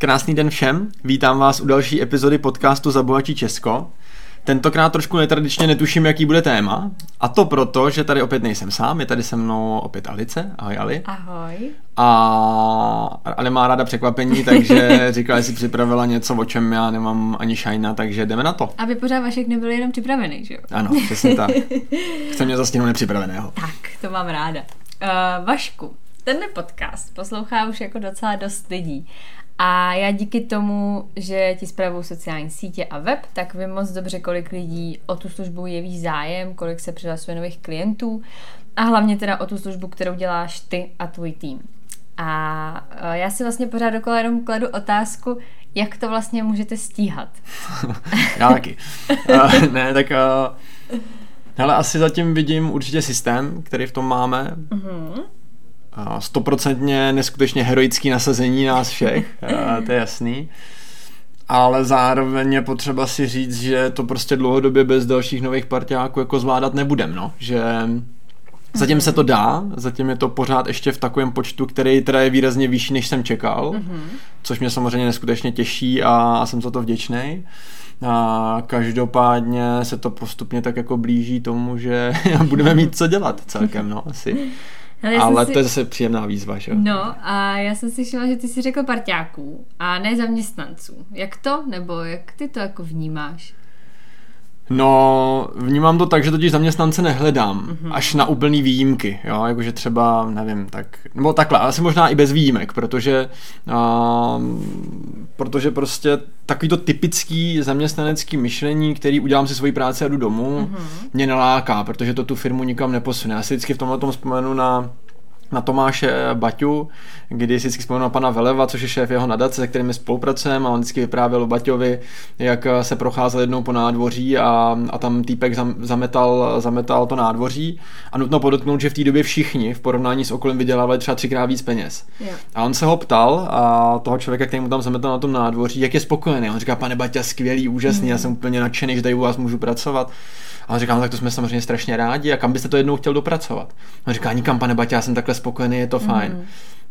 Krásný den všem, vítám vás u další epizody podcastu Zabohatí Česko. Tentokrát trošku netradičně netuším, jaký bude téma. A to proto, že tady opět nejsem sám, je tady se mnou opět Alice. Ahoj Ali. Ahoj. A Ale má ráda překvapení, takže říkala, že si připravila něco, o čem já nemám ani šajna, takže jdeme na to. Aby pořád Vašek nebyl jenom připravený, že jo? Ano, přesně tak. Chce mě zastihnout nepřipraveného. Tak, to mám ráda. Uh, Vašku, tenhle podcast poslouchá už jako docela dost lidí. A já díky tomu, že ti zpravuju sociální sítě a web, tak vím moc dobře, kolik lidí o tu službu jeví zájem, kolik se přihlasuje nových klientů a hlavně teda o tu službu, kterou děláš ty a tvůj tým. A já si vlastně pořád dokola jenom kladu otázku, jak to vlastně můžete stíhat. já taky. uh, ne, tak uh, hele, asi zatím vidím určitě systém, který v tom máme. Uh-huh stoprocentně neskutečně heroický nasazení nás všech, to je jasný. Ale zároveň je potřeba si říct, že to prostě dlouhodobě bez dalších nových partiáků jako zvládat nebudem, no. Že Zatím se to dá, zatím je to pořád ještě v takovém počtu, který teda je výrazně vyšší, než jsem čekal, mm-hmm. což mě samozřejmě neskutečně těší a jsem za to vděčný. A každopádně se to postupně tak jako blíží tomu, že budeme mít co dělat celkem, no asi. Ale, Ale si... to je zase příjemná výzva, že? No a já jsem si všimla, že ty jsi řekl parťáků a ne zaměstnanců. Jak to? Nebo jak ty to jako vnímáš? No, vnímám to tak, že totiž zaměstnance nehledám, mm-hmm. až na úplný výjimky, jo, jakože třeba, nevím, tak, nebo takhle, asi možná i bez výjimek, protože, uh, protože prostě takový to typický zaměstnanecký myšlení, který udělám si svoji práci a jdu domů, mm-hmm. mě naláká, protože to tu firmu nikam neposune. Já si vždycky v tomhle tom vzpomenu na na Tomáše Baťu, kdy si vždycky vzpomínal na pana Veleva, což je šéf jeho nadace, se kterými spolupracujeme a on vždycky vyprávěl o Baťovi, jak se procházel jednou po nádvoří a, a tam týpek zametal, zametal to nádvoří a nutno podotknout, že v té době všichni v porovnání s okolím vydělávali třeba třikrát víc peněz. Yeah. A on se ho ptal a toho člověka, který mu tam zametal na tom nádvoří, jak je spokojený. On říká, pane Baťa, skvělý, úžasný, mm. já jsem úplně nadšený, že tady u vás můžu pracovat. A on říká, no tak to jsme samozřejmě strašně rádi a kam byste to jednou chtěl dopracovat? On říká, nikam, pane Baťa, já jsem takhle spokojený, je to fajn. Mm.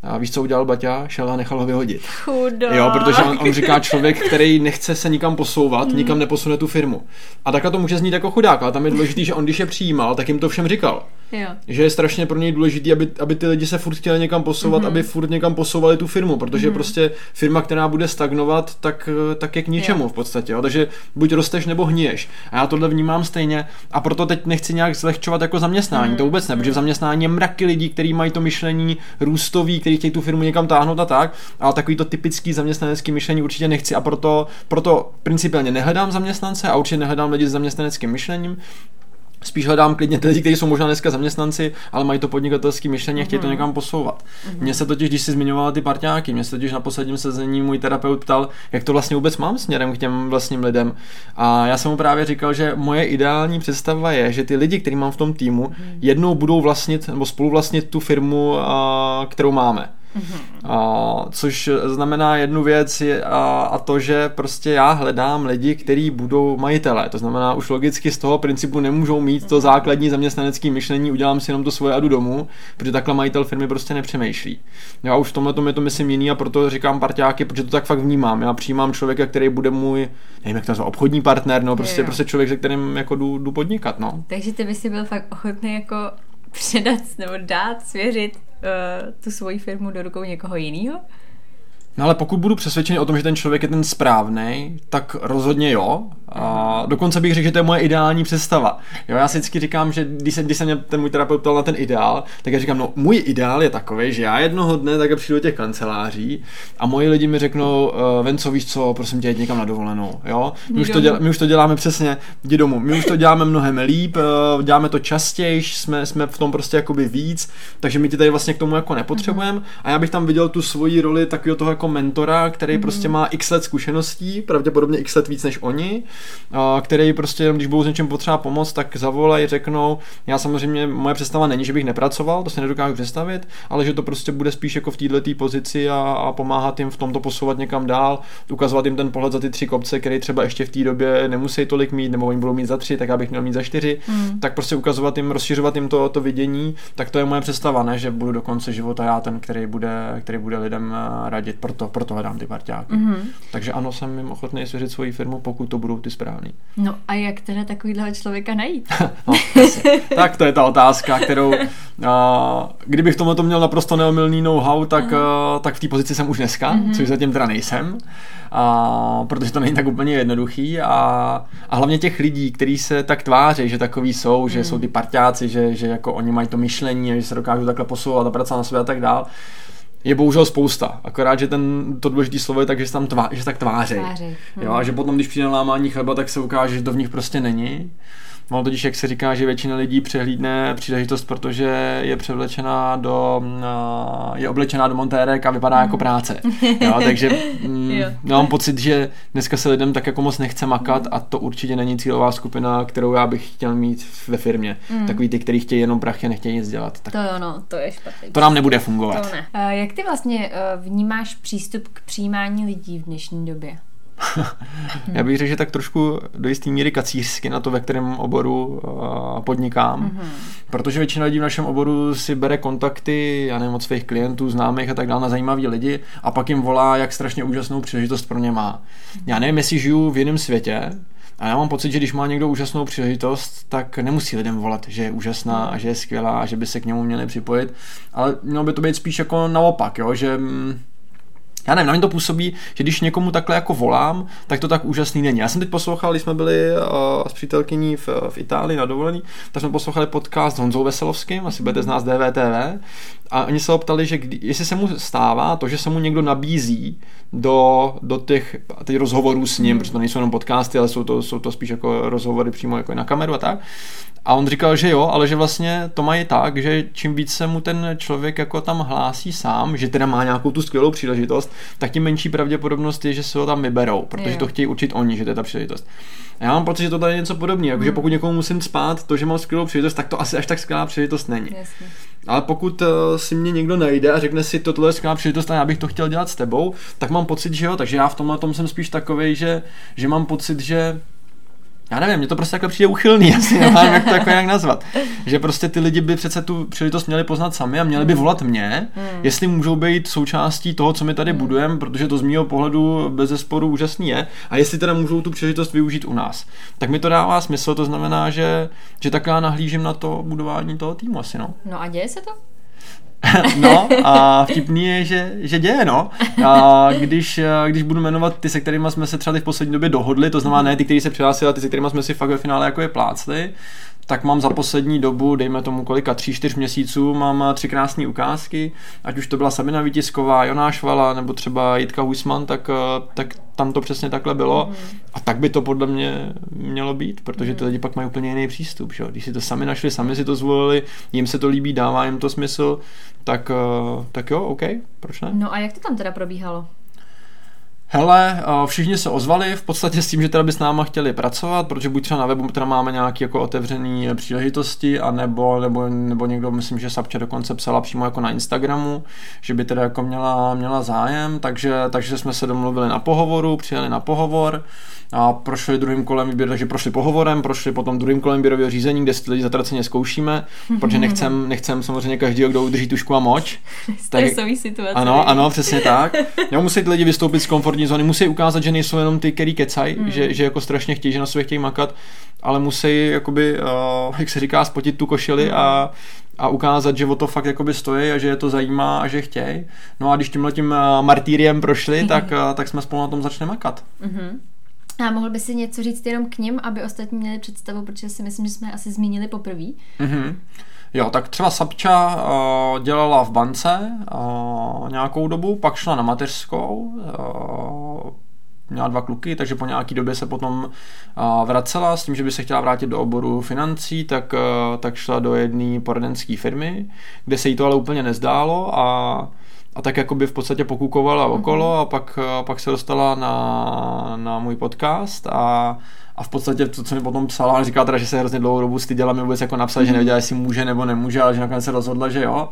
A víš, co udělal Baťa? Šel a nechal ho vyhodit. Chudák. Jo, protože on, on říká člověk, který nechce se nikam posouvat, mm. nikam neposune tu firmu. A takhle to může znít jako chudák, ale tam je důležité, že on když je přijímal, tak jim to všem říkal. Jo. Že je strašně pro něj důležité, aby, aby ty lidi se furt chtěli někam posouvat, mm-hmm. aby furt někam posouvali tu firmu, protože mm-hmm. prostě firma, která bude stagnovat, tak, tak je k ničemu jo. v podstatě. Jo? Takže buď rosteš nebo hníješ. A já tohle vnímám stejně a proto teď nechci nějak zlehčovat jako zaměstnání. Mm-hmm. To vůbec ne, protože v zaměstnání je mraky lidí, kteří mají to myšlení růstový, kteří chtějí tu firmu někam táhnout a tak, ale takový to typický zaměstnanecký myšlení určitě nechci a proto, proto principiálně nehledám zaměstnance a určitě nehledám lidi s zaměstnaneckým myšlením. Spíš hledám klidně ty lidi, kteří jsou možná dneska zaměstnanci, ale mají to podnikatelské myšlení a chtějí to mhm. někam posouvat. Mm-hmm. Mně se totiž, když si zmiňovala ty parťáky, mě se totiž na posledním sezení můj terapeut ptal, jak to vlastně vůbec mám směrem k těm vlastním lidem. A já jsem mu právě říkal, že moje ideální představa je, že ty lidi, který mám v tom týmu, mm-hmm. jednou budou vlastnit nebo spoluvlastnit tu firmu, kterou máme. Mm-hmm. A, což znamená jednu věc je, a, a to, že prostě já hledám lidi, kteří budou majitelé. To znamená, už logicky z toho principu nemůžou mít to základní zaměstnanecké myšlení, udělám si jenom to svoje a jdu domů, protože takhle majitel firmy prostě nepřemýšlí. Já už v tomhle tom je to myslím jiný a proto říkám parťáky, protože to tak fakt vnímám. Já přijímám člověka, který bude můj, nevím jak to nazvat, obchodní partner, no prostě, prostě člověk, se kterým jako jdu, jdu podnikat, no. Takže ty by si byl fakt ochotný jako předat nebo dát, svěřit tu svoji firmu do rukou někoho jiného? No ale pokud budu přesvědčený o tom, že ten člověk je ten správný, tak rozhodně jo. A dokonce bych řekl, že to je moje ideální představa. Jo, já si vždycky říkám, že když se, když se mě ten můj terapeut ptal na ten ideál, tak já říkám, no můj ideál je takový, že já jednoho dne tak přijdu do těch kanceláří a moji lidi mi řeknou, uh, ven co víš co, prosím tě, jít někam na dovolenou. Jo? My, už to děl, my už to děláme přesně, jdi domů. My už to děláme mnohem líp, uh, děláme to častěji, jsme, jsme v tom prostě jakoby víc, takže my ti tady vlastně k tomu jako nepotřebujeme. A já bych tam viděl tu svoji roli takového toho jako mentora, který mm-hmm. prostě má x let zkušeností, pravděpodobně x let víc než oni který prostě, když budou s něčím potřeba pomoct, tak zavolají, řeknou, já samozřejmě, moje představa není, že bych nepracoval, to si nedokážu představit, ale že to prostě bude spíš jako v této pozici a, a pomáhat jim v tomto posouvat někam dál, ukazovat jim ten pohled za ty tři kopce, který třeba ještě v té době nemusí tolik mít, nebo oni budou mít za tři, tak abych měl mít za čtyři, mm. tak prostě ukazovat jim, rozšiřovat jim to, to vidění, tak to je moje představa, ne, že budu do konce života já ten, který bude, který bude lidem eh, radit, proto, proto hledám ty parťáky. Mm-hmm. Takže ano, jsem jim ochotný svěřit svoji firmu, pokud to budou ty správný. No a jak teda takovýhle člověka najít? no, tak to je ta otázka, kterou a, kdybych tohle měl naprosto neomylný know-how, tak, a, tak v té pozici jsem už dneska, mm-hmm. což zatím teda nejsem a, protože to není tak úplně jednoduchý a, a hlavně těch lidí, kteří se tak tváří, že takový jsou, mm. že jsou ty parťáci, že, že jako oni mají to myšlení, že se dokážou takhle posouvat a pracovat na sebe a tak dál, je bohužel spousta. Akorát, že ten, to důležité slovo je tak, že se tam tvá, že se tak tváří. tváří. Jo, a že potom, když přijde lámání chleba, tak se ukáže, že to v nich prostě není. Ono totiž, jak se říká, že většina lidí přehlídne příležitost, protože je převlečená do, je oblečená do montérek a vypadá mm. jako práce. Jo, takže mm, jo. mám pocit, že dneska se lidem tak jako moc nechce makat a to určitě není cílová skupina, kterou já bych chtěl mít ve firmě. Mm. Takový ty, kteří chtějí jenom prachy a nechtějí nic dělat. Tak to jo, no, to je špatný. To nám nebude fungovat. To ne. Uh, jak ty vlastně uh, vnímáš přístup k přijímání lidí v dnešní době? Já bych řekl, že tak trošku do jisté míry kacířsky na to, ve kterém oboru uh, podnikám. Mm-hmm. Protože většina lidí v našem oboru si bere kontakty, já nevím, od svých klientů, známých a tak dále na zajímavý lidi a pak jim volá, jak strašně úžasnou příležitost pro ně má. Já nevím, jestli žiju v jiném světě, a já mám pocit, že když má někdo úžasnou příležitost, tak nemusí lidem volat, že je úžasná a že je skvělá a že by se k němu měli připojit, ale mělo by to být spíš jako naopak, jo? že mm, já nevím, na mě to působí, že když někomu takhle jako volám, tak to tak úžasný není. Já jsem teď poslouchal, když jsme byli uh, s přítelkyní v, v Itálii na dovolení, tak jsme poslouchali podcast s Honzou Veselovským, asi budete z DVTV, a oni se ho ptali, že kdy, jestli se mu stává to, že se mu někdo nabízí do, do těch, těch rozhovorů s ním, protože to nejsou jenom podcasty, ale jsou to, jsou to spíš jako rozhovory přímo jako na kameru a tak. A on říkal, že jo, ale že vlastně to mají tak, že čím víc se mu ten člověk jako tam hlásí sám, že teda má nějakou tu skvělou příležitost, tak tím menší pravděpodobnost je, že se ho tam vyberou, protože jo. to chtějí učit oni, že to je ta příležitost. A já mám pocit, že to tady je něco podobného, jako, mm. že pokud někomu musím spát to, že mám skvělou příležitost, tak to asi až tak skvělá příležitost není. Jasně. Ale pokud uh, si mě někdo najde a řekne si, tohle je skvělá příležitost a já bych to chtěl dělat s tebou, tak mám pocit, že jo. Takže já v tomhle tom jsem spíš takový, že, že mám pocit, že já nevím, mě to prostě takhle přijde uchylný, asi nevím, jak to jako jak nazvat. Že prostě ty lidi by přece tu příležitost měli poznat sami a měli by volat mě, hmm. jestli můžou být součástí toho, co my tady hmm. budujeme, protože to z mého pohledu bez zesporu úžasný je, a jestli teda můžou tu příležitost využít u nás. Tak mi to dává smysl, to znamená, že, že tak já nahlížím na to budování toho týmu asi, no. No a děje se to? no a vtipný je, že, že děje, no. A když, když budu jmenovat ty, se kterými jsme se třeba v poslední době dohodli, to znamená ne ty, kteří se přihlásili, ale ty, se kterými jsme si fakt ve finále jako je plácli, tak mám za poslední dobu, dejme tomu kolika, tři, čtyř měsíců, mám tři krásné ukázky, ať už to byla Sabina Vítisková, Jonáš Vala nebo třeba Jitka Huisman, tak, tak tam to přesně takhle bylo mm. a tak by to podle mě mělo být, protože ty mhm. lidi pak mají úplně jiný přístup, že? když si to sami našli, sami si to zvolili, jim se to líbí, dává jim to smysl, tak, tak jo, OK, proč ne? No a jak to tam teda probíhalo? Hele, všichni se ozvali v podstatě s tím, že teda by s náma chtěli pracovat, protože buď třeba na webu teda máme nějaké jako otevřené příležitosti, a nebo, nebo, nebo někdo, myslím, že Sapča dokonce psala přímo jako na Instagramu, že by teda jako měla, měla zájem, takže, takže jsme se domluvili na pohovoru, přijeli na pohovor, a prošli druhým kolem výběru, takže prošli pohovorem, prošli potom druhým kolem výběrového řízení, kde si lidi zatraceně zkoušíme, protože nechcem, nechcem samozřejmě každý, kdo udrží tušku a moč. Stresový situace. Ano, ano, přesně tak. Já musí lidi vystoupit z komfortní zóny, musí ukázat, že nejsou jenom ty, který kecaj, mm. že, že jako strašně chtějí, že na sobě chtějí makat, ale musí, jakoby, uh, jak se říká, spotit tu košili mm. a a ukázat, že o to fakt jakoby stojí a že je to zajímá a že chtějí. No a když tímhle tím martýriem prošli, tak, tak jsme spolu na tom začneme makat. Mm-hmm. A mohl by si něco říct jenom k ním, aby ostatní měli představu, protože si myslím, že jsme asi zmínili poprvé. Mm-hmm. Jo, tak třeba Sapča uh, dělala v bance uh, nějakou dobu, pak šla na mateřskou, uh, měla dva kluky, takže po nějaký době se potom uh, vracela s tím, že by se chtěla vrátit do oboru financí, tak, uh, tak šla do jedné poradenské firmy, kde se jí to ale úplně nezdálo a a tak jako by v podstatě pokukovala okolo mm-hmm. a pak, a pak se dostala na, na můj podcast a, a v podstatě to, co mi potom psala, on říkala teda, že se hrozně dlouhou dobu styděla mi vůbec jako napsat, mm-hmm. že nevěděla, jestli může nebo nemůže, ale že nakonec se rozhodla, že jo.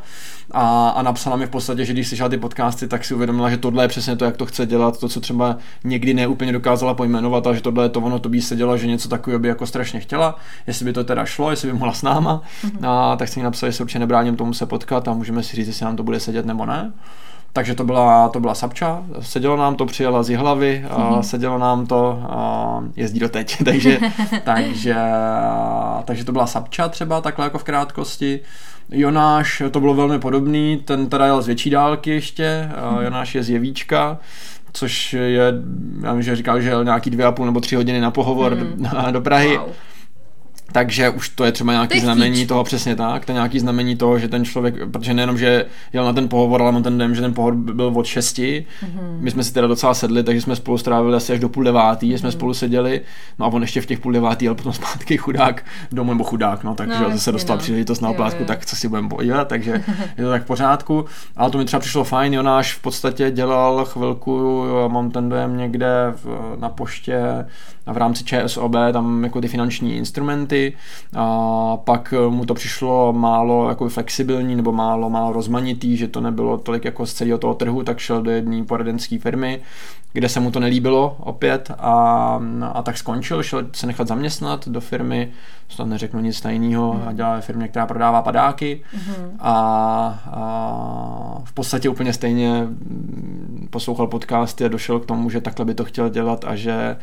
A, a napsala mi v podstatě, že když slyšela ty podcasty, tak si uvědomila, že tohle je přesně to, jak to chce dělat, to, co třeba někdy neúplně dokázala pojmenovat, a že tohle je to ono, to by se dělo, že něco takového by jako strašně chtěla, jestli by to teda šlo, jestli by mohla s náma. Mm-hmm. A tak jsem mi napsal, že se určitě nebráním tomu se potkat a můžeme si říct, jestli nám to bude sedět nebo ne. Takže to byla, to byla Sapča, sedělo nám to, přijela z hlavy, a mm-hmm. sedělo nám to, a jezdí do teď, takže, takže, takže to byla Sapča třeba takhle jako v krátkosti. Jonáš, to bylo velmi podobný, ten teda jel z větší dálky ještě, mm-hmm. Jonáš je z Jevíčka, což je, já vím, že říkal, že jel nějaký dvě a půl nebo tři hodiny na pohovor mm. do, do Prahy. Wow takže už to je třeba nějaký to znamení toho, přesně tak, to je nějaký znamení toho, že ten člověk, protože nejenom, že jel na ten pohovor, ale on ten den, že ten pohovor byl od šesti, mm-hmm. my jsme si teda docela sedli, takže jsme spolu strávili asi až do půl devátý, mm-hmm. jsme spolu seděli, no a on ještě v těch půl devátý jel potom zpátky chudák domů, nebo chudák, no, takže no, se dostal no. příležitost na oplátku, tak co si budeme podívat, takže je to tak v pořádku, ale to mi třeba přišlo fajn, Jonáš v podstatě dělal chvilku, mám ten dojem někde v, na poště, v rámci ČSOB tam jako ty finanční instrumenty a pak mu to přišlo málo jako flexibilní nebo málo, málo rozmanitý, že to nebylo tolik jako z celého toho trhu, tak šel do jedné poradenské firmy, kde se mu to nelíbilo opět a, a tak skončil, šel se nechat zaměstnat do firmy, to neřeknu nic tajného, mm. a dělá ve firmě, která prodává padáky mm. a, a v podstatě úplně stejně poslouchal podcasty a došel k tomu, že takhle by to chtěl dělat a že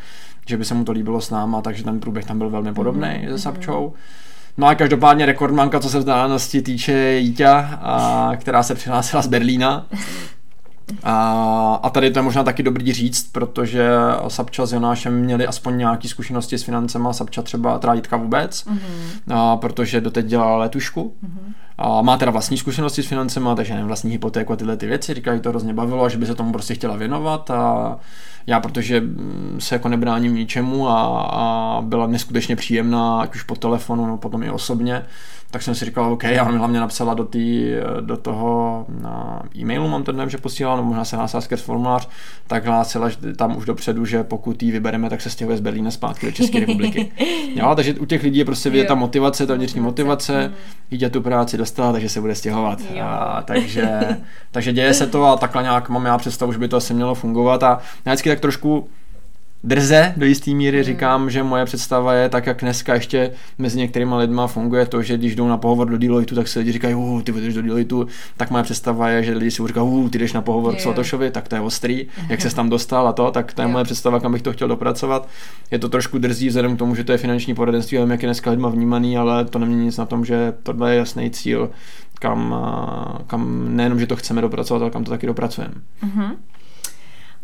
že by se mu to líbilo s náma, takže ten průběh tam byl velmi podobný mm-hmm. se Sapčou. No a každopádně rekordmanka, co se vzdálenosti týče, Jítě, a, která se přihlásila z Berlína. A, a tady to je možná taky dobrý říct, protože Sapča s Jonášem měli aspoň nějaké zkušenosti s financema, Sapča třeba teda Jitka vůbec, mm-hmm. a, protože doteď dělala letušku. Mm-hmm. A má teda vlastní zkušenosti s financema, takže nevím, vlastní hypotéku a tyhle ty věci. Říká, že to hrozně bavilo, že by se tomu prostě chtěla věnovat a já, protože se jako nebráním ničemu a, a byla neskutečně příjemná, ať už po telefonu, nebo potom i osobně, tak jsem si říkal, OK, já mi hlavně napsala do, tý, do toho na e-mailu, mám ten že posílala, nebo možná se hlásila skrz formulář, tak hlásila že tam už dopředu, že pokud ji vybereme, tak se stěhuje z Berlína zpátky do České republiky. jo, takže u těch lidí je prostě vidět ta motivace, ta vnitřní motivace, jít tu práci dostala, takže se bude stěhovat. A, takže, takže děje se to a takhle nějak mám já představu, že by to asi mělo fungovat a já vždycky tak trošku drze do jisté míry, hmm. říkám, že moje představa je tak, jak dneska ještě mezi některými lidmi funguje to, že když jdou na pohovor do Deloitu, tak se lidi říkají, uh, ty jdeš do Deloitu, tak moje představa je, že lidi si říkají, uh, ty jdeš na pohovor k Svatošovi, tak to je ostrý, jak se tam dostal a to, tak to je moje představa, kam bych to chtěl dopracovat. Je to trošku drzí vzhledem k tomu, že to je finanční poradenství, ale jak je dneska lidma vnímaný, ale to nemění nic na tom, že tohle je jasný cíl, kam, kam nejenom, že to chceme dopracovat, ale kam to taky dopracujeme. Uh-huh.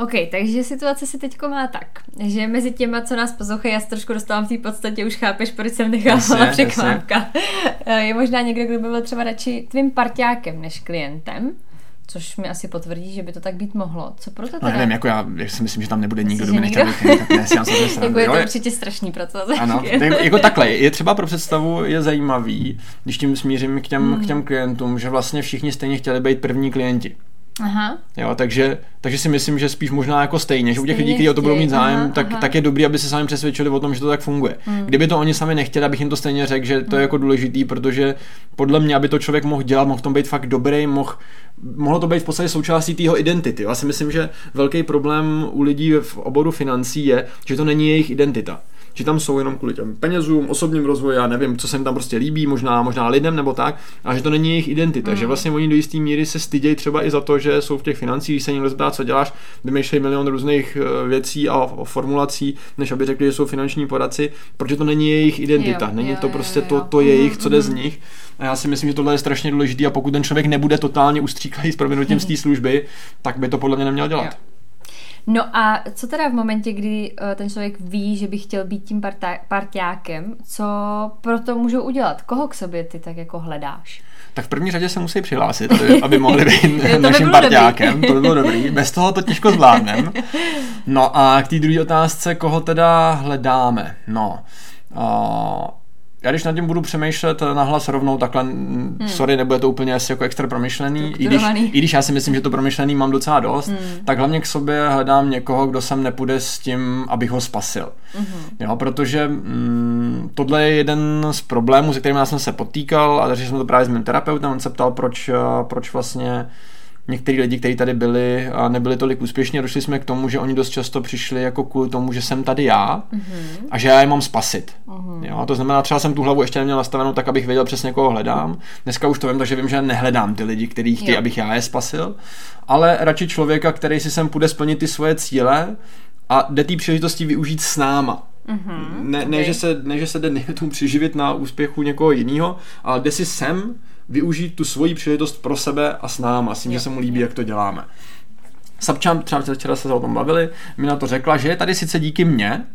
OK, takže situace se teď má tak, že mezi těma, co nás poslouchají, já se trošku dostávám v té podstatě, už chápeš, proč jsem nechávala překvápka. Je možná někdo, kdo by byl třeba radši tvým parťákem než klientem, což mi asi potvrdí, že by to tak být mohlo. Co proto teda? No, nevím, jako já, já si myslím, že tam nebude nikdo, kdo by nechtěl být ne, si jako je to určitě strašný proces. Ano, tak, jako takhle, je třeba pro představu, je zajímavý, když tím smířím k těm, hmm. k těm klientům, že vlastně všichni stejně chtěli být první klienti. Aha. Jo, takže, takže si myslím, že spíš možná jako stejně, že u těch lidí, kteří o to budou mít zájem, aha, tak, aha. tak je dobrý, aby se sami přesvědčili o tom, že to tak funguje. Hmm. Kdyby to oni sami nechtěli, abych jim to stejně řekl, že to je hmm. jako důležitý, protože podle mě, aby to člověk mohl dělat, mohl v tom být fakt dobrý, mohl, mohlo to být v podstatě součástí tého identity. Já si myslím, že velký problém u lidí v oboru financí je, že to není jejich identita že tam jsou jenom kvůli těm penězům, osobním rozvoji, já nevím, co se jim tam prostě líbí, možná, možná lidem nebo tak, a že to není jejich identita, mm. že vlastně oni do jisté míry se stydějí třeba i za to, že jsou v těch financích, když se někdo zeptá, co děláš, vymýšlejí milion různých eh, věcí a formulací, než aby řekli, že jsou finanční poradci, protože to není jejich identita, jo, není jo, to prostě jo, jo. to, to jejich, co jde mm. z nich. A já si myslím, že tohle je strašně důležité a pokud ten člověk nebude totálně ustříklý s proměnutím z té služby, tak by to podle mě neměl dělat. Jo. No a co teda v momentě, kdy uh, ten člověk ví, že by chtěl být tím partá- partiákem, co pro to můžou udělat? Koho k sobě ty tak jako hledáš? Tak v první řadě se musí přihlásit, aby mohli být naším by partiákem. Dobrý. To by bylo dobrý. Bez toho to těžko zvládneme. No a k té druhé otázce, koho teda hledáme? No, uh, já když nad tím budu přemýšlet nahlas rovnou takhle, hmm. sorry, nebude to úplně asi jako extra promyšlený, i když, i když já si myslím, že to promyšlený mám docela dost, hmm. tak hlavně k sobě hledám někoho, kdo sem nepůjde s tím, abych ho spasil. Hmm. Jo, protože mm, tohle je jeden z problémů, se kterým já jsem se potýkal a takže jsem to právě s mým terapeutem, on se ptal, proč, proč vlastně některý lidi, kteří tady byli a nebyli tolik úspěšní došli jsme k tomu, že oni dost často přišli jako kvůli tomu, že jsem tady já mm-hmm. a že já je mám spasit. Mm-hmm. Jo, to znamená, třeba jsem tu hlavu ještě neměl nastavenou tak, abych věděl přesně koho hledám. Dneska už to vím, takže vím, že nehledám ty lidi, kteří chtějí, abych já je spasil, ale radši člověka, který si sem půjde splnit ty svoje cíle a jde té příležitosti využít s náma. Mm-hmm. Ne, okay. ne, že se, ne, že se jde tomu přiživit na úspěchu někoho jiného, ale jde si sem využít tu svoji příležitost pro sebe a s náma, s tím, že se mu líbí, jak to děláme. Sapčan, třeba včera se o tom bavili, mi na to řekla, že je tady sice díky mně,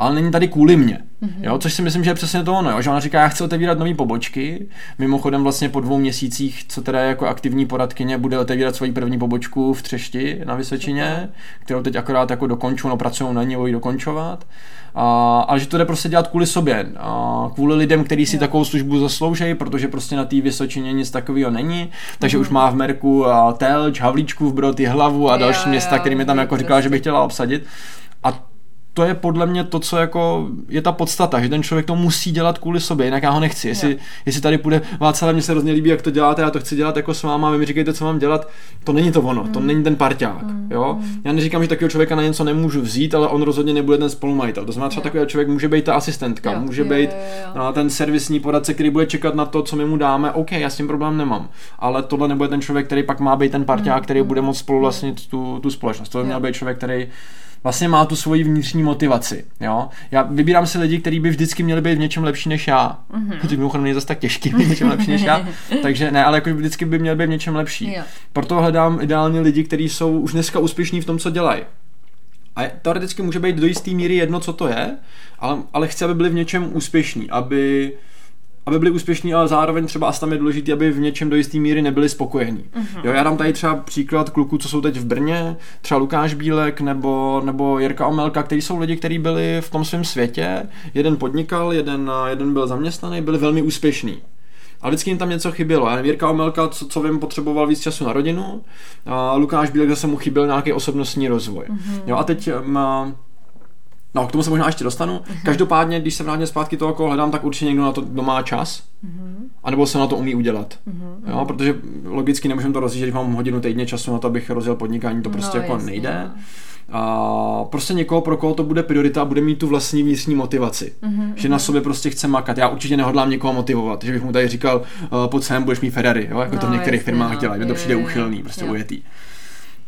ale není tady kvůli mně. Mm-hmm. Jo, což si myslím, že je přesně to ono, jo, že ona říká, já chci otevírat nové pobočky. Mimochodem vlastně po dvou měsících, co teda jako aktivní poradkyně, bude otevírat svoji první pobočku v Třešti na Vysočině, kterou teď akorát jako dokončují, no pracují na ní, ji dokončovat. A, ale že to jde prostě dělat kvůli sobě, a kvůli lidem, kteří si jo. takovou službu zasloužejí, protože prostě na té Vysočině nic takového není, takže mm. už má v Merku Telč, Havlíčku v Brod, hlavu a další jo, města, který mi tam jako říkala, že by chtěla obsadit. To je podle mě to, co jako je ta podstata, že ten člověk to musí dělat kvůli sobě, jinak já ho nechci. Jestli, jestli tady půjde, Václav, mně se hrozně líbí, jak to děláte, já to chci dělat jako s váma, vy mi říkejte, co mám dělat, to není to ono, mm. to není ten parťák. Mm. Jo? Mm. Já neříkám, že takového člověka na něco nemůžu vzít, ale on rozhodně nebude ten spolumajitel. To znamená, třeba takový člověk může být ta asistentka, jo. může jo, být jo, jo. ten servisní poradce, který bude čekat na to, co my mu dáme. OK, já s tím problém nemám. Ale tohle nebude ten člověk, který pak má být ten parťák, mm. který bude moct spolu vlastnit tu, tu společnost. To by měl být člověk, který vlastně má tu svoji vnitřní motivaci. Jo? Já vybírám si lidi, kteří by vždycky měli být v něčem lepší než já. Mm-hmm. Což mimochodem není zase tak těžký být v něčem lepší než já. Takže ne, ale jako vždycky by měli být v něčem lepší. Jo. Proto hledám ideálně lidi, kteří jsou už dneska úspěšní v tom, co dělají. A teoreticky může být do jisté míry jedno, co to je, ale, ale chci, aby byli v něčem úspěšní, aby aby byli úspěšní, ale zároveň třeba asi tam je důležité, aby v něčem do jisté míry nebyli spokojení. Uh-huh. Jo, já dám tady třeba příklad kluků, co jsou teď v Brně, třeba Lukáš Bílek nebo, nebo Jirka Omelka, kteří jsou lidi, kteří byli v tom svém světě, jeden podnikal, jeden, jeden byl zaměstnaný, byli velmi úspěšní. A vždycky jim tam něco chybělo. Já Jirka Omelka, co, co vím, potřeboval víc času na rodinu, a Lukáš Bílek zase mu chyběl nějaký osobnostní rozvoj. Uh-huh. Jo, a teď má No, k tomu se možná ještě dostanu. Uh-huh. Každopádně, když se vrátím zpátky toho, koho hledám, tak určitě někdo na to má čas. Uh-huh. A nebo se na to umí udělat. Uh-huh. Jo, protože logicky nemůžeme to rozjíždět, když mám hodinu týdně času na to, abych rozjel podnikání, to prostě no, jako jasně. nejde. A prostě někoho, pro koho to bude priorita a bude mít tu vlastní vnitřní motivaci. Uh-huh, že na sobě prostě chce makat. Já určitě nehodlám někoho motivovat, že bych mu tady říkal, uh, pojď sem, budeš mít Ferrari, jo? jako no, to v některých jasně, firmách no. dělají, to přijde uchylný, prostě ujetý.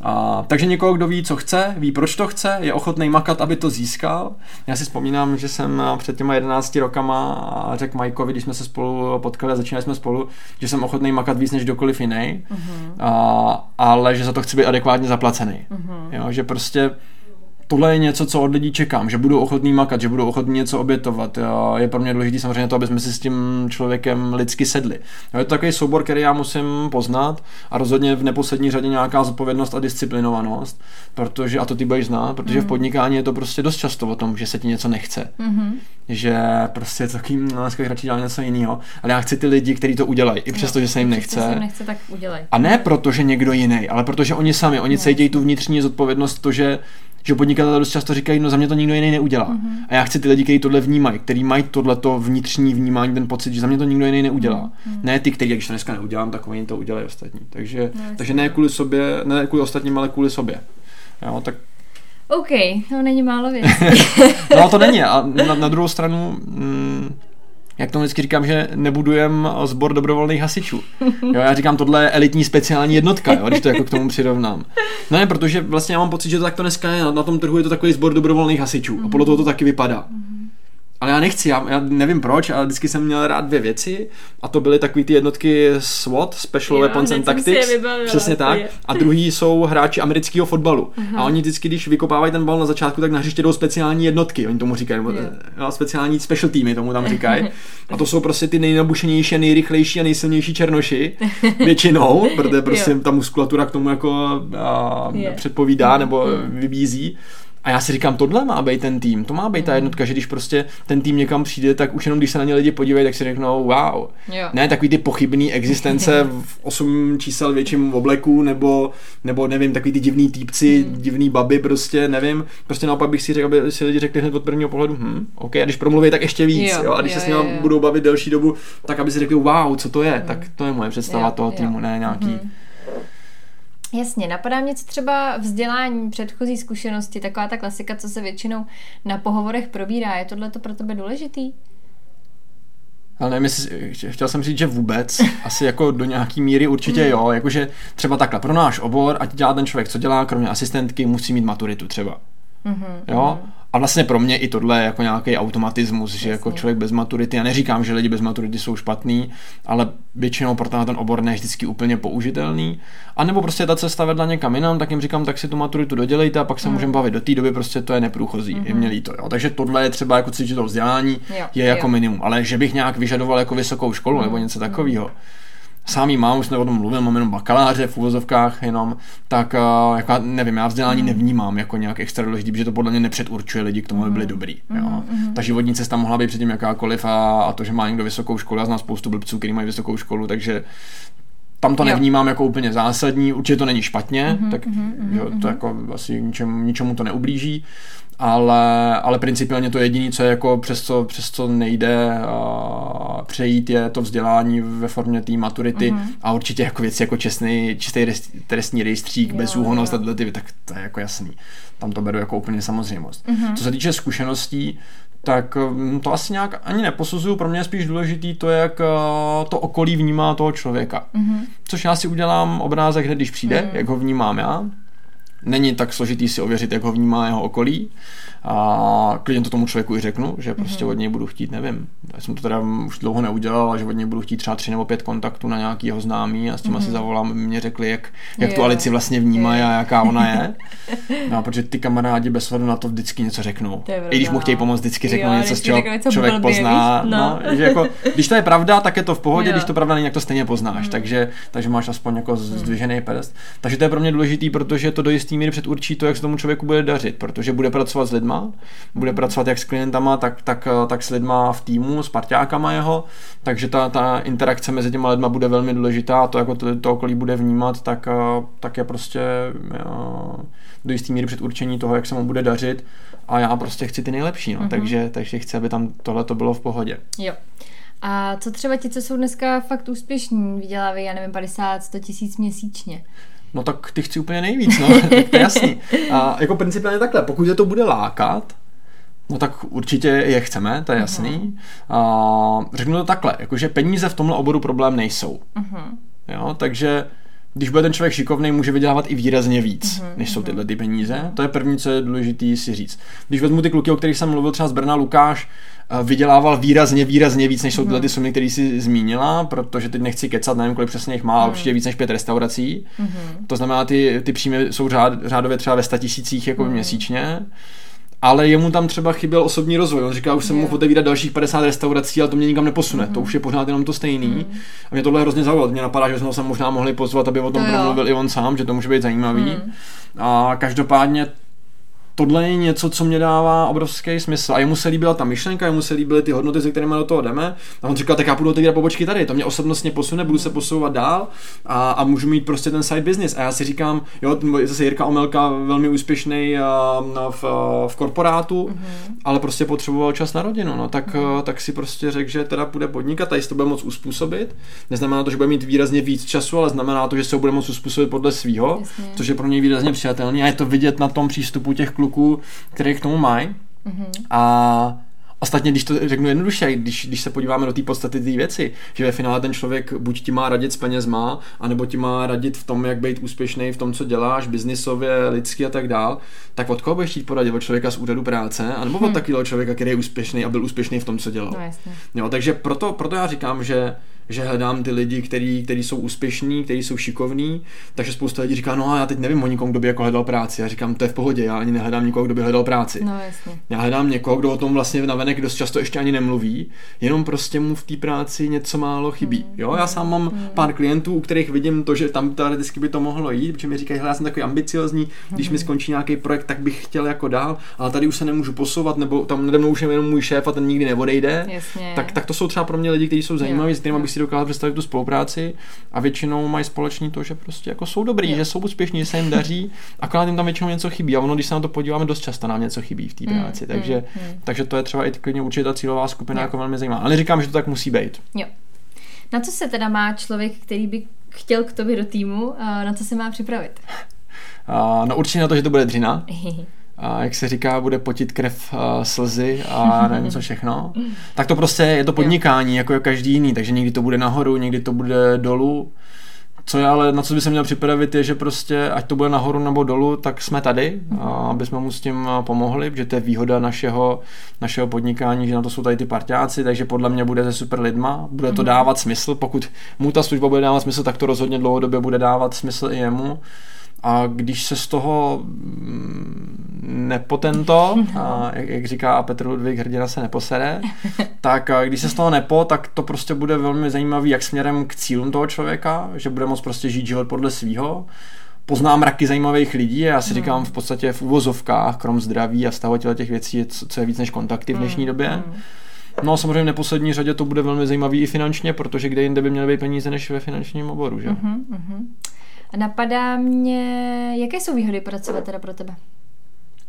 A, takže někoho, kdo ví, co chce, ví, proč to chce, je ochotný makat, aby to získal. Já si vzpomínám, že jsem před těma 11 rokama řekl Majkovi, když jsme se spolu potkali a začínali jsme spolu, že jsem ochotný makat víc než kdokoliv jiný, uh-huh. a, ale že za to chci být adekvátně zaplacený. Uh-huh. Jo, že prostě tohle je něco, co od lidí čekám, že budou ochotní makat, že budou ochotní něco obětovat. Je pro mě důležité samozřejmě to, aby jsme si s tím člověkem lidsky sedli. Je to takový soubor, který já musím poznat a rozhodně v neposlední řadě nějaká zodpovědnost a disciplinovanost, protože, a to ty budeš znát, protože mm. v podnikání je to prostě dost často o tom, že se ti něco nechce. Mm-hmm. Že prostě taky, no, dneska radši dělat něco jiného. Ale já chci ty lidi, kteří to udělají, i přesto, že se jim nechce. Se jim nechce, tak udělej. A ne proto, že někdo jiný, ale protože oni sami, oni no. cítí tu vnitřní zodpovědnost, to, že že podnikatelé dost často říkají, no za mě to nikdo jiný neudělá. Mm-hmm. A já chci ty lidi, kteří tohle vnímají, kteří mají tohleto vnitřní vnímání, ten pocit, že za mě to nikdo jiný neudělá. Mm-hmm. Ne ty, kteří, když to dneska neudělám, tak oni to udělají ostatní. Takže, no, takže ne kvůli sobě, ne kvůli ostatním, ale kvůli sobě. Jo, tak OK, to není málo věcí. no to není. A na, na druhou stranu, mm, jak tomu vždycky říkám, že nebudujem sbor dobrovolných hasičů. Jo, já říkám, tohle je elitní speciální jednotka, jo, když to jako k tomu přirovnám. No ne, protože vlastně já mám pocit, že to takto dneska je, na, tom trhu je to takový sbor dobrovolných hasičů a podle toho to taky vypadá. Mm-hmm. Ale já nechci, já, já nevím proč, ale vždycky jsem měl rád dvě věci a to byly takový ty jednotky SWAT, Special jo, Weapons and Tactics, přesně tak, a druhý jsou hráči amerického fotbalu. Uh-huh. A oni vždycky, když vykopávají ten bal na začátku, tak na hřiště jdou speciální jednotky, oni tomu říkají, nebo, jo, speciální special týmy tomu tam říkají. A to jsou prostě ty nejnabušenější, nejrychlejší a nejsilnější černoši, většinou, protože prostě ta muskulatura k tomu jako a, předpovídá nebo vybízí. A já si říkám, tohle má být ten tým, to má být ta jednotka, že když prostě ten tým někam přijde, tak už jenom když se na ně lidi podívají, tak si řeknou, wow. Jo. Ne takový ty pochybný existence v 8 čísel větším obleku, nebo, nebo nevím, takový ty divný týpci, Hmm. divný baby, prostě nevím. Prostě naopak bych si řekl, aby si lidi řekli hned od prvního pohledu, hm, OK, a když promluví, tak ještě víc, Jo, jo, a když jo, se s nimi jo. budou bavit delší dobu, tak aby si řekli, wow, co to je, tak to je moje představa Jo, toho jo. týmu, ne nějaký. Mhm. Jasně, napadá mě co třeba vzdělání, předchozí zkušenosti, taková ta klasika, co se většinou na pohovorech probírá. Je tohle to pro tebe důležitý? Ale nevím, jestli, chtěl jsem říct, že vůbec, asi jako do nějaký míry určitě jo, jakože třeba takhle, pro náš obor, ať dělá ten člověk, co dělá, kromě asistentky, musí mít maturitu třeba. Mhm. Jo? A vlastně pro mě i tohle je jako nějaký automatismus, že jako Jasně. člověk bez maturity, já neříkám, že lidi bez maturity jsou špatný, ale většinou pro tenhle ten obor ne vždycky úplně použitelný. A nebo prostě ta cesta vedla někam jinam, tak jim říkám, tak si tu maturitu dodělejte a pak se můžeme bavit. Do té doby prostě to je neprůchozí, je mě líto. Jo? Takže tohle je třeba jako cítit to vzdělání, Jo, je jako jo. minimum. Ale že bych nějak vyžadoval jako vysokou školu nebo něco takového. Sám jí mám, už jsme o tom mluvil, mám jenom bakaláře v úvozovkách jenom, tak uh, jako, nevím, já vzdělání nevnímám jako nějak extra důležitý, protože to podle mě nepředurčuje lidi k tomu, aby byli dobrý. Jo. Ta životní cesta mohla být předtím jakákoliv a, a to, že má někdo vysokou školu, já znám spoustu blbců, kteří mají vysokou školu, takže tam to Jo. nevnímám jako úplně zásadní, určitě to není špatně, Mhm, tak jo, to jako asi ničemu, ničemu to neublíží, ale, ale principiálně to jediné, co je jako přes co, přes co nejde a, přejít, je to vzdělání ve formě té maturity Mhm. a určitě jako věci jako čestný, čistý rest, trestní rejstřík, bezúhonost a tyhle ty, tak to je jako jasný. Tam to beru jako úplně samozřejmost. Mhm. Co se týče zkušeností, tak mm, to asi nějak ani neposuzuju, pro mě je spíš důležitý to, jak eh, to okolí vnímá toho člověka. Mhm. Což já si udělám obrázek hned, když přijde, jak ho vnímám já. Není tak složitý si ověřit, jak ho vnímá jeho okolí. A klidně to tomu člověku i řeknu, že prostě od něj budu chtít, nevím. Já jsem to teda už dlouho neudělal, ale že od něj budu chtít třeba tři nebo pět kontaktů na nějaký jeho známý a s tím asi zavolám, aby mě řekli, jak, jak tu. Alici vlastně vnímají a jaká ona je. No, protože ty kamarádi bez ohledu na to vždycky něco řeknou. I když mu chtějí pomoct, vždycky řeknou Jo, něco, z čeho něco člověk blbě, pozná. No. No. že jako, když to je pravda, tak je to v pohodě, Jo. když to pravda není, tak to stejně poznáš. Hmm. Takže, takže máš aspoň jako z- zdvižený prst. Takže to je pro mě důležitý, protože to do jistý míry předurčí to, jak se tomu člověku bude dařit, protože bude pracovat s lidma, bude pracovat jak s klientama, tak, tak, tak s lidma v týmu, s parťákama jeho, takže ta, ta interakce mezi těma lidma bude velmi důležitá a to, jako to, to okolí bude vnímat, tak, eh, tak je prostě eh, do jistý míry předurčení toho, jak se mu bude dařit a já prostě chci ty nejlepší, no, Mhm. takže, takže chci, aby tam tohle to bylo v pohodě. Jo. A co třeba ti, co jsou dneska fakt úspěšní, vydělávají, já nevím, 50, 100 tisíc měsíčně? No tak ty chci úplně nejvíc, no, tak to je jasný. A jako principiálně takhle, pokud je to bude lákat, no tak určitě je chceme, to je jasný. A řeknu to takhle, jakože peníze v tomhle oboru problém nejsou. Mhm. Jo, takže když bude ten člověk šikovný, může vydělávat i výrazně víc, než jsou tyhle ty peníze. To je první, co je důležité si říct. Když vezmu ty kluky, o kterých jsem mluvil, třeba z Brna Lukáš, eh, vydělával výrazně, výrazně víc, než jsou tyhle ty sumy, které si zmínila, protože teď nechci kecat, nevím, kolik přesně jich má, ale určitě víc než pět restaurací. To znamená, ty, ty příjmy jsou řád, řádově třeba ve 100 tisících jako měsíčně. Ale jemu tam třeba chyběl osobní rozvoj. On říká, už jsem Jo. mohl otevírat dalších 50 restaurací, ale to mě nikam neposune. To už je pořád jenom to stejný. A mě tohle hrozně zaujalo. Mě napadá, že jsme se možná mohli pozvat, aby o tom To jo. promluvil i on sám, že to může být zajímavý. A každopádně tohle je něco, co mě dává obrovský smysl. A jemu se líbila ta myšlenka, jemu se líbily ty hodnoty, se kterými do toho jdeme. A on říkal, tak já půjdu otevírat pobočky tady, to mě osobnostně posune, budu se posouvat dál a, a můžu mít prostě ten side business. A já si říkám, jo, zase Jirka Omelka, velmi úspěšný v, v korporátu, mm-hmm. ale prostě potřeboval čas na rodinu. No, tak, mm-hmm. tak si prostě řekl, že teda bude podnikat a jestli to bude moc uspůsobit. Neznamená to, že bude mít výrazně víc času, ale znamená to, že se ho bude moc uspůsobit podle Jasně. což je pro něj výrazně přijatelný a je to vidět na tom přístupu těch kluků, který k tomu mají. Mhm. A Ostatně, když to řeknu jednoduše, když, když se podíváme do té podstaty té věci, že ve finále ten člověk buď ti má radit s penězma, anebo ti má radit v tom, jak být úspěšný v tom, co děláš, biznisově, lidsky a tak dál, tak od koho budeš chtít poradit? Od člověka z úřadu práce, anebo od takového člověka, který je úspěšný a byl úspěšný v tom, co dělal? No jasně. Jo, takže proto, proto já říkám, že že hledám ty lidi, který, který jsou úspěšní, kteří jsou šikovní, takže spousta lidí říká, no a já teď nevím o nikom, kdo by jako hledal práci. Já říkám, to je v pohodě, já ani nehledám nikoho, kdo by hledal práci. No, jasně. Já hledám někoho, kdo o tom vlastně navenek dost často ještě ani nemluví, jenom prostě mu v té práci něco málo chybí. Mm. Jo, já sám mám mm. pár klientů, u kterých vidím to, že tam teoreticky by to mohlo jít, protože mi říkají, já jsem takový ambiciozní, když mm. mi skončí nějaký projekt, tak bych chtěl jako dál, ale tady už se nemůžu posouvat, nebo tam nade mnou už je jenom můj šéf a ten nikdy neodejde. Jasně. Tak, tak to jsou třeba pro mě lidi, kteří jsou zajímaví, s kterými bych si dokázal představit tu spolupráci a většinou mají společný to, že prostě jako jsou dobrý, je. že jsou úspěšní, že se jim daří, akorát jim tam většinou něco chybí a ono, když se na to podíváme, dost často nám něco chybí v té mm, práci, mm, takže, mm, takže to je třeba i klidně určitě ta cílová skupina jo. jako velmi zajímavá. Ale neříkám, že to tak musí být. Jo. Na co se teda má člověk, který by chtěl k tobě do týmu, na co se má připravit? Uh, no určitě na to, že to bude dřina. a jak se říká, bude potit krev a slzy a nevím co všechno, tak to prostě je to podnikání, jako je každý jiný, takže někdy to bude nahoru, někdy to bude dolů. Co je ale, na co by se měl připravit, je, že prostě, ať to bude nahoru nebo dolů, tak jsme tady, a aby jsme mu s tím pomohli, protože to je výhoda našeho, našeho podnikání, že na to jsou tady ty partiáci, takže podle mě bude se super lidma, bude to mhm. dávat smysl, pokud mu ta služba bude dávat smysl, tak to rozhodně dlouhodobě bude dávat smysl i jemu. A když se z toho mm, nepotento, a jak, jak říká Petr Ludvík, hrdina se neposere, tak když se z toho nepo, tak to prostě bude velmi zajímavý jak směrem k cílům toho člověka, že bude moct prostě žít život podle svýho, poznám raky zajímavých lidí a já si mm. říkám v podstatě v úvozovkách, krom zdraví a stavu těch věcí, co je víc než kontakty v dnešní mm. době. Mm. No a samozřejmě v neposlední řadě to bude velmi zajímavý i finančně, protože kde jinde by měly být peníze než ve finančním oboru, že? Mm-hmm, mm-hmm. Napadá mě, jaké jsou výhody pracovat teda pro tebe?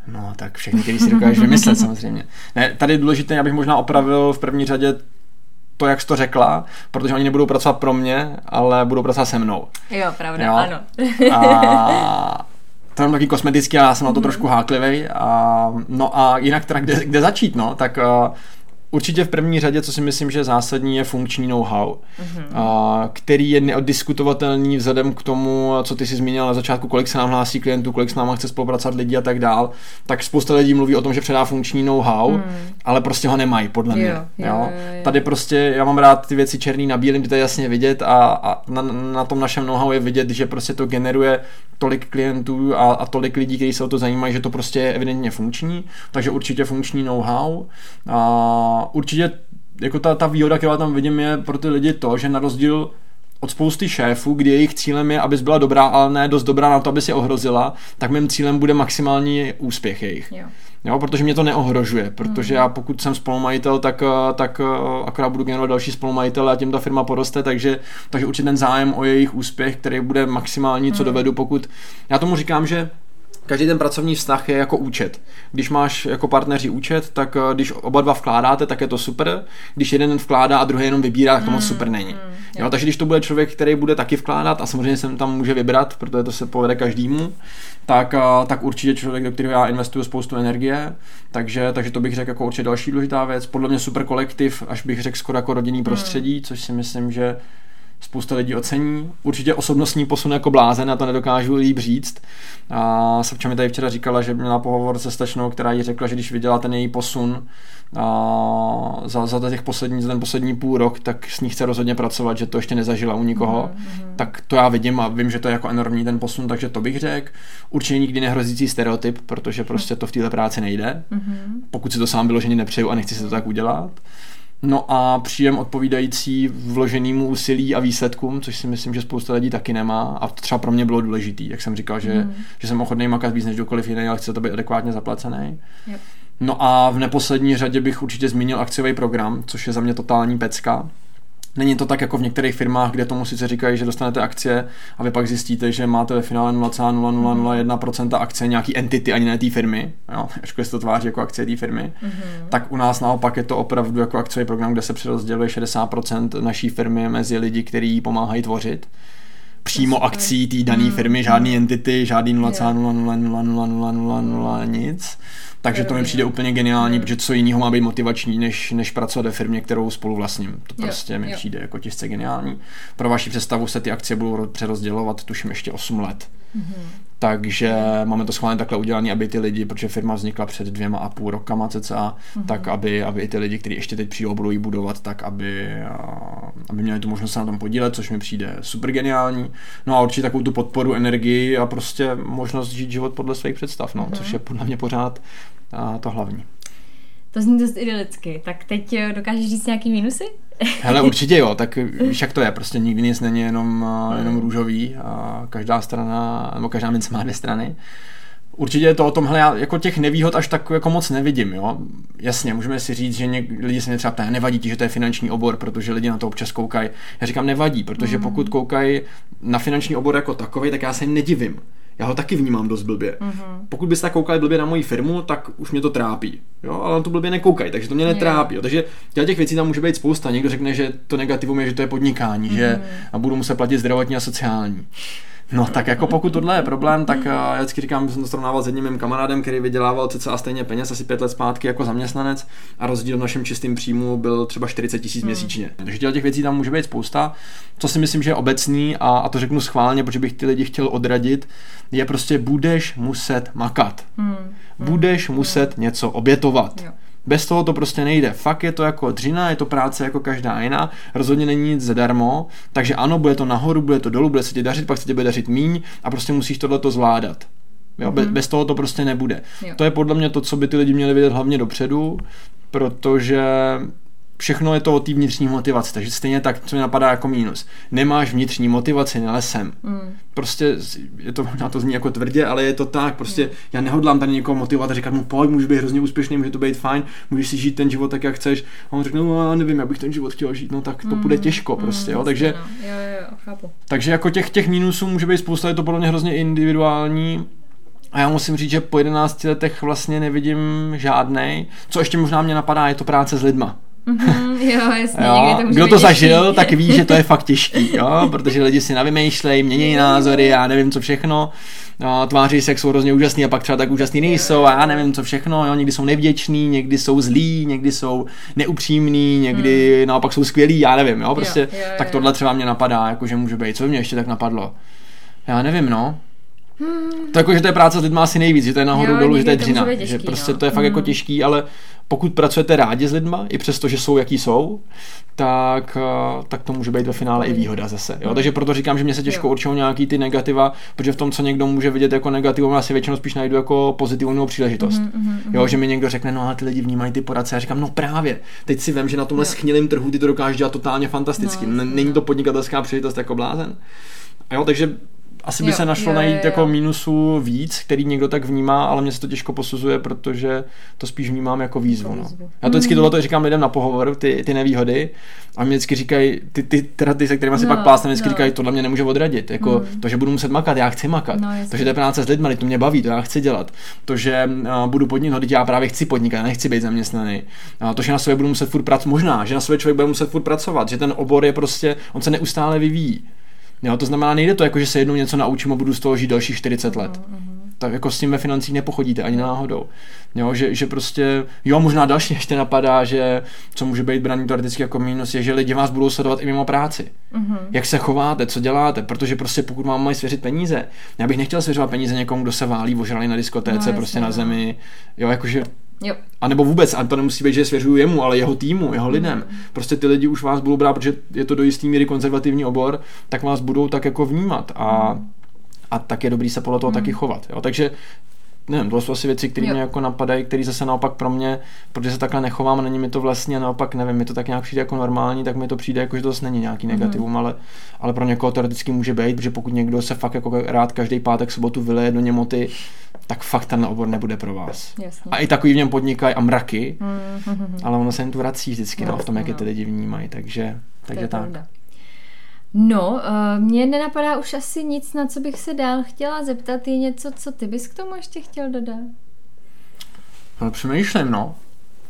No, tak všechny, který si dokážeš vymyslet samozřejmě. Ne, tady je důležité, abych možná opravil v první řadě to, jak jsi to řekla, protože oni nebudou pracovat pro mě, ale budou pracovat se mnou. Jo, pravda, jo? ano. a to je taky kosmetický a já jsem na to mm-hmm. trošku háklivý. A, no a jinak teda, kde, kde začít, no, tak uh, Určitě v první řadě, co si myslím, že je zásadní, je funkční know-how, mm-hmm. který je neoddiskutovatelný vzhledem k tomu, co ty si zmínil na začátku, kolik se nám hlásí klientů, kolik s náma chce spolupracovat lidi a tak dál. Tak spousta lidí mluví o tom, že předá funkční know-how, mm. ale prostě ho nemají, podle mě. Jo, jo, jo? Jo, Tady prostě, já mám rád ty věci černý na bílém, to je jasně vidět a, a na, na tom našem know-how je vidět, že prostě to generuje tolik klientů a, a tolik lidí, kteří se o to zajímají, že to prostě je evidentně funkční, takže určitě funkční know-how. A určitě jako ta, ta výhoda, kterou tam vidím, je pro ty lidi to, že na rozdíl od spousty šéfů, kdy jejich cílem je, abys byla dobrá, ale ne dost dobrá na to, aby si ohrozila, tak mým cílem bude maximální úspěch jejich. Jo. Jo, protože mě to neohrožuje, protože mm. já pokud jsem spolumajitel, tak, tak akorát budu generovat další spolumajitele a tím ta firma poroste, takže, takže určitě ten zájem o jejich úspěch, který bude maximální, co mm. dovedu, pokud já tomu říkám, že každý ten pracovní vztah je jako účet. Když máš jako partneři účet, tak eh, když oba dva vkládáte, tak je to super. Když jeden vkládá a druhý jenom vybírá, tak to moc mm, super není. Mm, jo, takže když to bude člověk, který bude taky vkládat a samozřejmě se tam může vybrat, protože to se povede každému, tak, eh, tak určitě člověk, do kterého já investuju spoustu energie, takže, takže to bych řekl jako určitě další důležitá věc. Podle mě super kolektiv, až bych řekl skoro jako rodinný prostředí, což si myslím, že spousta lidí ocení. Určitě osobnostní posun jako blázen, a to nedokážu líp říct. A Sabča mi tady včera říkala, že měla pohovor se stačnou, která jí řekla, že když viděla ten její posun a za, za, těch poslední, za ten poslední půl rok, tak s ní chce rozhodně pracovat, že to ještě nezažila u nikoho. Mm-hmm. Tak to já vidím a vím, že to je jako enormní ten posun, takže to bych řekl. Určitě nikdy nehrozící stereotyp, protože prostě to v této práci nejde. Mm-hmm. Pokud si to sám vyloženě nepřeju a nechci si to tak udělat. No a příjem odpovídající vloženému úsilí a výsledkům, což si myslím, že spousta lidí taky nemá a to třeba pro mě bylo důležitý, jak jsem říkal, že, mm. že jsem ochotný makat víc než kdokoliv jiný, ale chce to být adekvátně zaplacený. Yep. No a v neposlední řadě bych určitě zmínil akciový program, což je za mě totální pecka. Není to tak jako v některých firmách, kde tomu sice říkají, že dostanete akcie a vy pak zjistíte, že máte ve finále 0,0001% akcie nějaký entity, ani ne té firmy, jo, ačkoliv se to tváří jako akcie té firmy, mm-hmm. tak u nás naopak je to opravdu jako akciový program, kde se přerozděluje 60% naší firmy mezi lidi, kteří pomáhají tvořit přímo akcí té dané firmy, žádný entity, žádný 0,000000 nic. Takže to mi přijde úplně geniální, protože co jiného má být motivační, než, než pracovat ve firmě, kterou spolu vlastním. To prostě jo, mi jo. přijde jako těžce geniální. Pro vaši představu se ty akcie budou přerozdělovat, tuším, ještě 8 let. Mm-hmm. Takže máme to schválně takhle udělané, aby ty lidi, protože firma vznikla před dvěma a půl rokama cca, mm-hmm. tak aby, aby i ty lidi, kteří ještě teď přijdou, budou ji budovat, tak aby aby měli tu možnost se na tom podílet, což mi přijde super geniální. No a určitě takovou tu podporu, energii a prostě možnost žít život podle svých představ, no, mm-hmm. což je podle mě pořád a, to hlavní. To zní dost idylicky. Tak teď eh, dokážeš říct nějaký minusy? Hele, určitě jo, tak víš, jak to je, prostě nikdy nic není jenom, eh, jenom růžový a každá strana, nebo každá mince má dvě strany. Určitě je to o tom, hele, já jako těch nevýhod až tak jako moc nevidím, jo. Jasně, můžeme si říct, že něk, lidi se mě třeba ptají, nevadí ti, že to je finanční obor, protože lidi na to občas koukají. Já říkám, nevadí, protože mm. pokud koukají na finanční obor jako takový, tak já se jim nedivím. Já ho taky vnímám dost blbě. Mm-hmm. Pokud byste koukali blbě na moji firmu, tak už mě to trápí. Jo, ale na to blbě nekoukají, takže to mě netrápí. Jo. Takže těch věcí tam může být spousta. Někdo řekne, že to negativum je, že to je podnikání, mm-hmm. že a budu muset platit zdravotní a sociální. No tak jako pokud tohle je problém, tak eh, já vždycky říkám, že jsem to srovnával s jedním mým kamarádem, který vydělával cca stejně peněz, asi pět let zpátky jako zaměstnanec a rozdíl v našem čistém příjmu byl třeba 40 tisíc hmm. měsíčně. Takže těch věcí tam může být spousta. Co si myslím, že je obecný a, a to řeknu schválně, protože bych ty lidi chtěl odradit, je prostě budeš muset makat. Hmm. Budeš hmm. muset něco obětovat. Jo. Bez toho to prostě nejde. Fakt je to jako dřina, je to práce jako každá jiná, rozhodně není nic zadarmo, takže ano, bude to nahoru, bude to dolů, bude se ti dařit, pak se ti bude dařit míň a prostě musíš tohleto zvládat. Jo, mm-hmm. bez toho to prostě nebude. Jo. To je podle mě to, co by ty lidi měli vědět hlavně dopředu, protože všechno je to o té vnitřní motivaci, takže stejně tak, co mi napadá jako mínus. Nemáš vnitřní motivaci, nelesem. Mm. Prostě, je to, možná to zní jako tvrdě, ale je to tak, prostě mm. já nehodlám tady někoho motivovat a říkat mu, pojď, můžeš být hrozně úspěšný, může to být fajn, můžeš si žít ten život tak, jak chceš. A on řekne, no já nevím, jak bych ten život chtěl žít, no tak to mm. bude těžko prostě, mm, jo, takže, no. jo, jo, chápu. takže jako těch, těch mínusů může být spousta, je to podle mě hrozně individuální, a já musím říct, že po 11 letech vlastně nevidím žádnej. Co ještě možná mě napadá, je to práce s lidma. Mm-hmm, jo, jasně, jo, to Kdo to zažil, tak ví, že to je fakt těžký, jo, protože lidi si navymýšlejí, mění názory, já nevím co všechno, jo, tváří se, jak jsou hrozně úžasný a pak třeba tak úžasný nejsou a já nevím co všechno, jo, někdy jsou nevděční, někdy jsou zlí, někdy jsou neupřímní, někdy hmm. naopak jsou skvělí, já nevím, jo, prostě, jo, jo, jo, tak tohle třeba mě napadá, jako že může být, co mě ještě tak napadlo, já nevím, no, Hmm. To jako, že to je práce s lidmi asi nejvíc, že to je nahoru jo, dolů, že to je dřina. Těžký, že prostě no. to je fakt jako hmm. jako těžký, ale pokud pracujete rádi s lidma, i přesto, že jsou jaký jsou, tak, eh, tak to může být ve finále i výhoda zase. Jo? Hmm. Takže proto říkám, že mě se těžko určují nějaký ty negativa, protože v tom, co někdo může vidět jako negativum, já si většinou spíš najdu jako pozitivní příležitost. Mm, mm, mm. Jo, že mi někdo řekne, no a ty lidi vnímají ty poradce. Já říkám, no právě. Teď si vím, že na tomhle schnilém trhu ty to dokážeš dělat totálně fantasticky. No, Není to podnikatelská příležitost jako blázen. Jo, takže asi by jo, se našlo jo, najít jo, jako jo. jako mínusů víc, který někdo tak vnímá, ale mě se to těžko posuzuje, protože to spíš vnímám jako výzvu. No. Já to vždycky mm. tohle říkám lidem na pohovor, ty, ty nevýhody, a mě vždycky říkají, ty, ty, teda ty, se kterými si no, pak plásne, vždycky no. říkají, tohle mě nemůže odradit. Jako mm. to, že budu muset makat, já chci makat. No, to, že to je práce s lidmi, to mě baví, to já chci dělat. To, že uh, budu podnikat, já právě chci podnikat, já nechci být zaměstnaný. Uh, to, že na sobě budu muset furt pracovat, možná, že na sobě člověk bude muset furt pracovat, že ten obor je prostě, on se neustále vyvíjí. Jo, to znamená, nejde to jako, že se jednou něco naučím a budu z toho žít dalších 40 let. Mm-hmm. Tak jako s tím ve financích nepochodíte ani náhodou. Jo, že, že prostě, jo, možná další ještě napadá, že co může být braný teoreticky jako mínus, je, že lidi vás budou sledovat i mimo práci. Mm-hmm. Jak se chováte, co děláte, protože prostě pokud mám mají svěřit peníze, já bych nechtěl svěřovat peníze někomu, kdo se válí ožralý na diskotéce, no, prostě na no. zemi, jo, jakože Jo. A nebo vůbec, a to nemusí být, že svěřuju jemu, ale jeho týmu, jeho lidem. Mm. Prostě ty lidi už vás budou brát, protože je to do jistý míry konzervativní obor, tak vás budou tak jako vnímat. A, mm. a tak je dobrý se podle toho mm. taky chovat. Jo? Takže nevím, to jsou asi věci, které mě jako napadají, které zase naopak pro mě, protože se takhle nechovám, není mi to vlastně naopak, nevím, mi to tak nějak přijde jako normální, tak mi to přijde jako, že to zase není nějaký mhm. negativum, mm. ale, ale pro někoho teoreticky může být, protože pokud někdo se fakt jako rád každý pátek, sobotu vyleje do němoty, tak fakt ten obor nebude pro vás. Jasně. A i takový v něm podnikají a mraky, mm. ale ono se jen tu vrací vždycky no, no, v tom, jak je ty no. lidi vnímají, takže, takže tak. Pravda. No, uh, mně nenapadá už asi nic, na co bych se dál chtěla zeptat. Je něco, co ty bys k tomu ještě chtěl dodat? No, přemýšlím, no.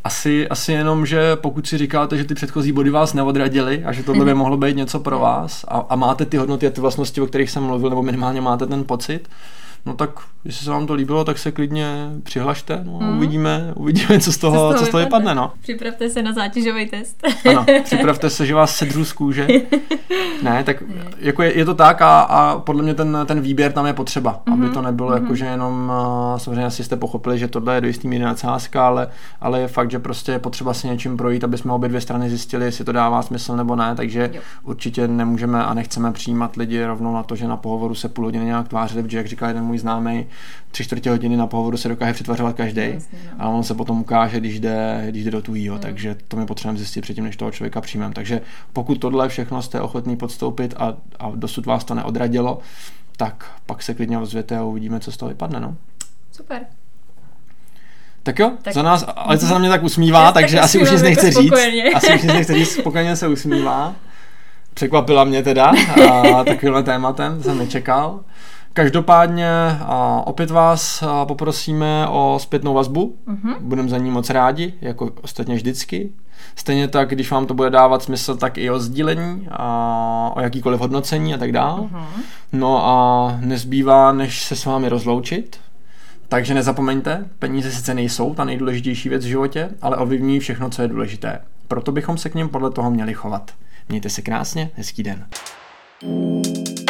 Asi, asi jenom, že pokud si říkáte, že ty předchozí body vás neodradily a že tohle by mohlo být něco pro vás a, a máte ty hodnoty a ty vlastnosti, o kterých jsem mluvil, nebo minimálně máte ten pocit, no tak jestli se vám to líbilo, tak se klidně přihlašte, no a hmm. uvidíme, uvidíme, co z toho, co z toho, co z toho vypadne. no. Připravte se na zátěžový test. ano, připravte se, že vás sedřu z kůže. ne, tak jako je, je to tak a, a podle mě ten, ten výběr tam je potřeba, mm-hmm. aby to nebylo mm-hmm. jako, že jenom, samozřejmě asi jste pochopili, že tohle je do jistý míry nadsázka, ale, ale je fakt, že prostě je potřeba si něčím projít, aby jsme obě dvě strany zjistili, jestli to dává smysl nebo ne, takže jo. určitě nemůžeme a nechceme přijímat lidi rovnou na to, že na pohovoru se půl hodiny nějak tvářili, protože jak říkal jeden můj známý, tři čtvrtě hodiny na pohovoru se dokáže přetvařovat každý, no. ale on se potom ukáže, když jde, když jde do tujího, mm. takže to my potřebujeme zjistit předtím, než toho člověka přijmeme. Takže pokud tohle všechno jste ochotný podstoupit a, a dosud vás to neodradilo, tak pak se klidně ozvěte a uvidíme, co z toho vypadne. No. Super. Tak jo, tak, za nás, ale to se na mě tak usmívá, takže asi už nic nechce jako říct. Asi už nic nechce říct, spokojeně se usmívá. Překvapila mě teda a takovýmhle tématem, jsem nečekal. Každopádně a opět vás a poprosíme o zpětnou vazbu. Mm-hmm. Budeme za ní moc rádi, jako ostatně vždycky. Stejně tak, když vám to bude dávat smysl, tak i o sdílení, a o jakýkoliv hodnocení a tak dále. Mm-hmm. No a nezbývá, než se s vámi rozloučit. Takže nezapomeňte, peníze sice nejsou ta nejdůležitější věc v životě, ale ovlivňují všechno, co je důležité. Proto bychom se k ním podle toho měli chovat. Mějte se krásně, hezký den. thank you